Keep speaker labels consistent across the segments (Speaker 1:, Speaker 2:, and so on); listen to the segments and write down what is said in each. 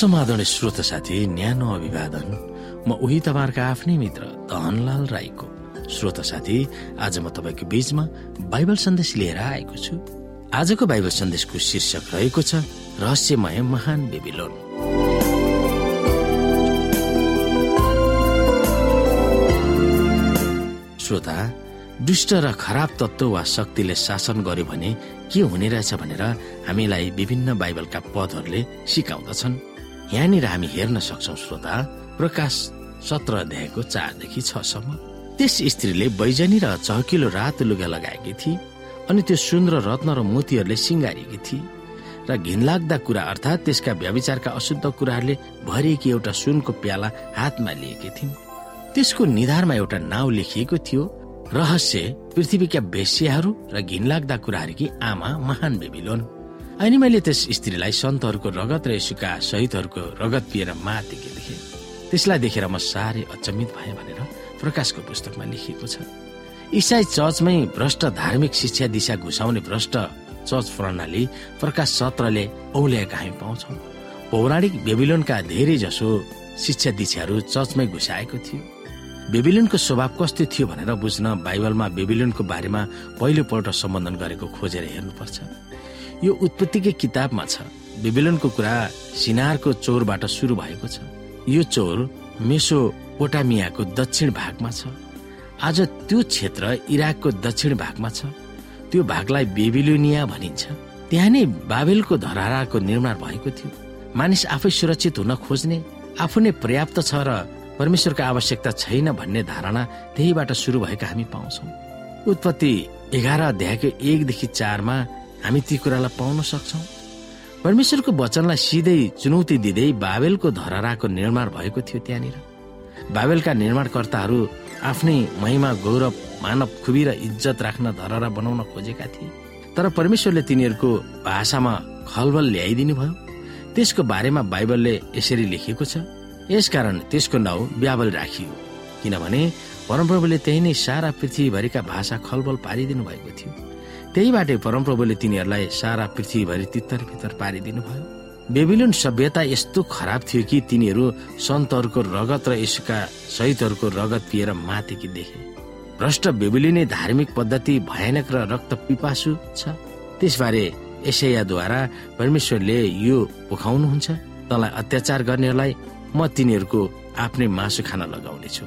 Speaker 1: समाधान श्रोत साथी न्यानो अभिवादन। म उही तपाईँहरूका आफ्नै मित्र धनलाल राईको। श्रोत साथी आज म तपाईँको बीचमा बाइबल सन्देश लिएर आएको छु। आजको बाइबल सन्देशको शीर्षक रहेको छ रहस्यमय महान बेबिलोन। श्रोता दुष्ट र खराब तत्व वा शक्तिले शासन गर्यो भने के हुने रहेछ भनेर हामीलाई विभिन्न बाइबलका पदहरूले सिकाउँदछन्। यहाँनिर हामी हेर्न सक्छौ श्रोता प्रकाश सत्र अध्यायको चारदेखि छसम्म त्यस स्त्रीले बैजनी र चहकिलो रातो लुगा लगाएकी थिए अनि त्यो सुन र रत्न र मोतीहरूले सिङ्गारेकी थिए र घिनलाग्दा कुरा अर्थात् त्यसका व्याविचारका अशुद्ध कुराहरूले भरिएकी एउटा सुनको प्याला हातमा लिएकी थिइन्। त्यसको निधारमा एउटा नाउँ लेखिएको थियो रहस्य पृथ्वीका बेसियाहरू र घिनलाग्दा कुराहरूकी आमा महान बेबिलोन। अनि मैले त्यस स्त्रीलाई सन्तहरूको रगत र यसुका शहीदहरूको रगत पिएर मातेकी देखेँ त्यसलाई देखेर म साह्रै अचम्मित भएँ भनेर प्रकाशको पुस्तकमा लेखिएको छ। इसाई चर्चमै भ्रष्ट धार्मिक शिक्षा दिशा घुसाउने भ्रष्ट चर्च प्रणाली प्रकाश सत्रले औल्याएका हामी पाउँछौ। पौराणिक बेबिलोनका धेरै जसो शिक्षा दिशाहरू चर्चमै घुसाएको थियो। बेबिलोनको स्वभाव कस्तो थियो भनेर बुझ्न बाइबलमा बेबिलोनको बारेमा पहिलोपल्ट सम्बोधन गरेको खोजेर हेर्नुपर्छ। यो उत्पत्तिकै किताबमा छ। बेबिलोनको कुरा सिनारको चोरबाट सुरु भएको छ। यो चोर मेसो पोटामियाको दक्षिण भागमा छ। आज त्यो क्षेत्र इराकको दक्षिण भागमा छ। त्यो भागलाई बेबिलोनिया भनिन्छ। त्यहाँ नै बाबेलको धराराको निर्माण भएको थियो। मानिस आफै सुरक्षित हुन खोज्ने आफू नै पर्याप्त छ र परमेश्वरको आवश्यकता छैन भन्ने धारणा त्यहीबाट सुरु भएका हामी पाउँछौ। उत्पत्ति एघार अध्यायको एकदेखि चारमा हामी ती कुरालाई पाउन सक्छौ। परमेश्वरको वचनलाई सिधै चुनौती दिँदै बाबेलको धराराको निर्माण भएको थियो त्यहाँनिर। बाबेलका निर्माणकर्ताहरू आफ्नै महिमा गौरव मानव खुबी र इज्जत राख्न धरहरा बनाउन खोजेका थिए। तर परमेश्वरले तिनीहरूको भाषामा खलबल ल्याइदिनु भयो त्यसको बारेमा बाइबलले यसरी लेखिएको छ यसकारण त्यसको नाउँ ब्याबल राखियो किनभने परमप्रभुले त्यही नै सारा पृथ्वीभरिका भाषा खलबल पारिदिनु भएको थियो। त्यहीबाटै परमप्रभुले तिनीहरूलाई सारा पृथ्वीभरि तितर भित्र पारिदिनु भयो बेबिलोन सभ्यता यस्तो खराब थियो कि तिनीहरू सन्तहरूको रगत र यसका शहीदहरूको रगत पिएर मातेकी देखे। भ्रष्ट बेबिलिने धार्मिक पद्धति भयानक र रक्त पिपासु छ। त्यसबारे एसैयाद्वारा परमेश्वरले यो पोखाउनुहुन्छ तँलाई अत्याचार गर्नेहरूलाई म तिनीहरूको आफ्नै मासु खान लगाउनेछु।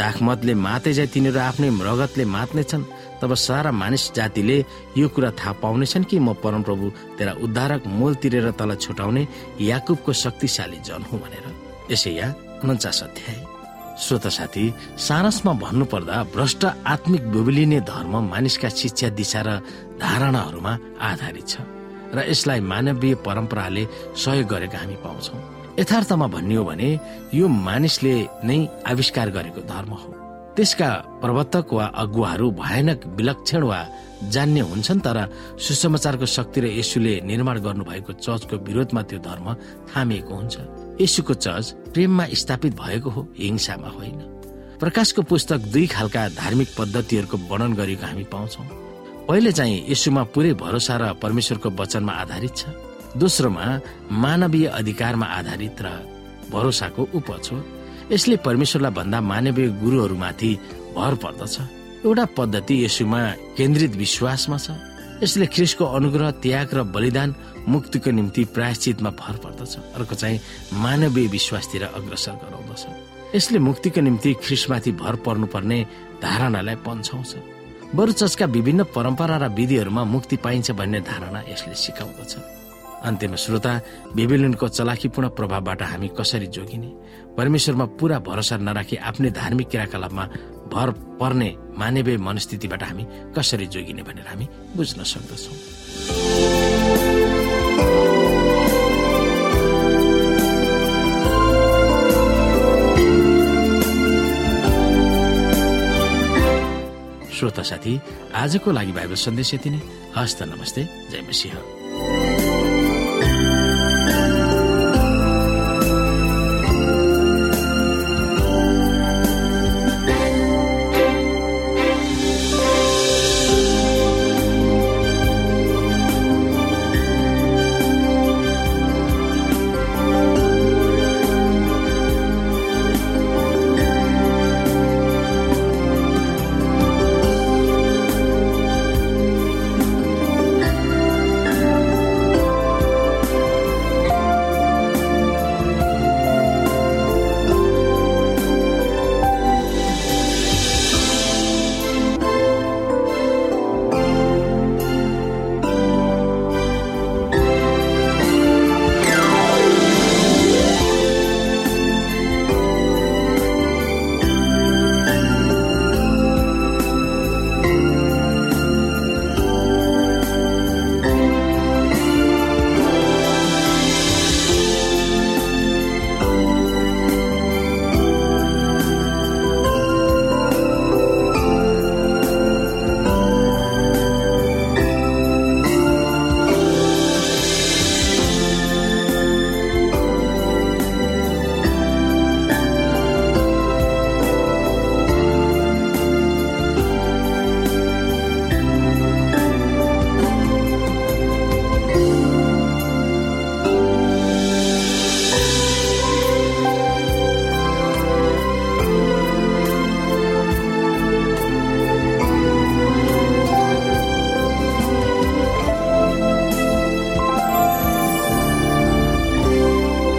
Speaker 1: दाखमतले माते जाए तिनीहरू आफ्नै रगतले मात्नेछन्। तब सारा मानिस जातिले यो कुरा थाहा पाउनेछन् कि म परमप्रभु तेरा उद्धारक मोल तिरेर तल छुटाउने याकुबको शक्तिशाली जन हुँ भनेर। यसै या उन्चास अध्याय। श्रोत साथी सारसमा भन्नुपर्दा भ्रष्ट आत्मिक बेबिलिने धर्म मानिसका शिक्षा दिशा र धारणाहरूमा आधारित छ र यसलाई मानवीय परम्पराले सहयोग गरेका हामी पाउँछौ। यथार्थमा भन्ने हो भने यो मानिसले नै आविष्कार गरेको धर्म हो। त्यसका प्रवर्तक वा अगुवाहरू भयानक विलक्षण वा जान्ने हुन्छन् तर सुसमाचारको शक्ति र यसुले निर्माण गर्नुभएको चर्चको विरोधमा त्यो धर्म थामिएको हुन्छ। यसुको चर्च प्रेममा स्थापित भएको हो हिंसामा होइन। प्रकाशको पुस्तक दुई खालका धार्मिक पद्धतिहरूको वर्णन गरेको हामी पाउँछौ। पहिले चाहिँ यसुमा पुरै भरोसा र परमेश्वरको वचनमा आधारित छ। दोस्रोमा मानवीय अधिकारमा आधारित र भरोसाको उपज हो। यसले परमेश्वरलाई भन्दा मानवीय गुरुहरूमाथि भर पर्दछ। एउटा पद्धति यसुमा केन्द्रित विश्वासमा छ। यसले ख्रिसको अनुग्रह त्याग र बलिदान मुक्तिको निम्ति प्रायश्चितमा भर पर्दछ। अर्को चाहिँ मानवीय विश्वासतिर अग्रसर गराउँदछ। यसले मुक्तिको निम्ति ख्रिसमाथि भर पर्नुपर्ने धारणालाई पन्छाउँछ। बरु चर्चका विभिन्न परम्परा र विधिहरूमा मुक्ति पाइन्छ भन्ने धारणा यसले सिकाउँदछ। अन्त्यमा श्रोता बेबिलोनको चलाखीपूर्ण प्रभावबाट हामी कसरी जोगिने? परमेश्वरमा पूरा भरोसा नराखी आफ्नै धार्मिक क्रियाकलापमा भर पर्ने मानवीय मनस्थितिबाट हामी कसरी जोगिने भनेर हामी बुझ्न सक्दछौँ। श्रोता साथी आजको लागि बाइबल सन्देश यति नै। हस्त नमस्ते जय मसिंह।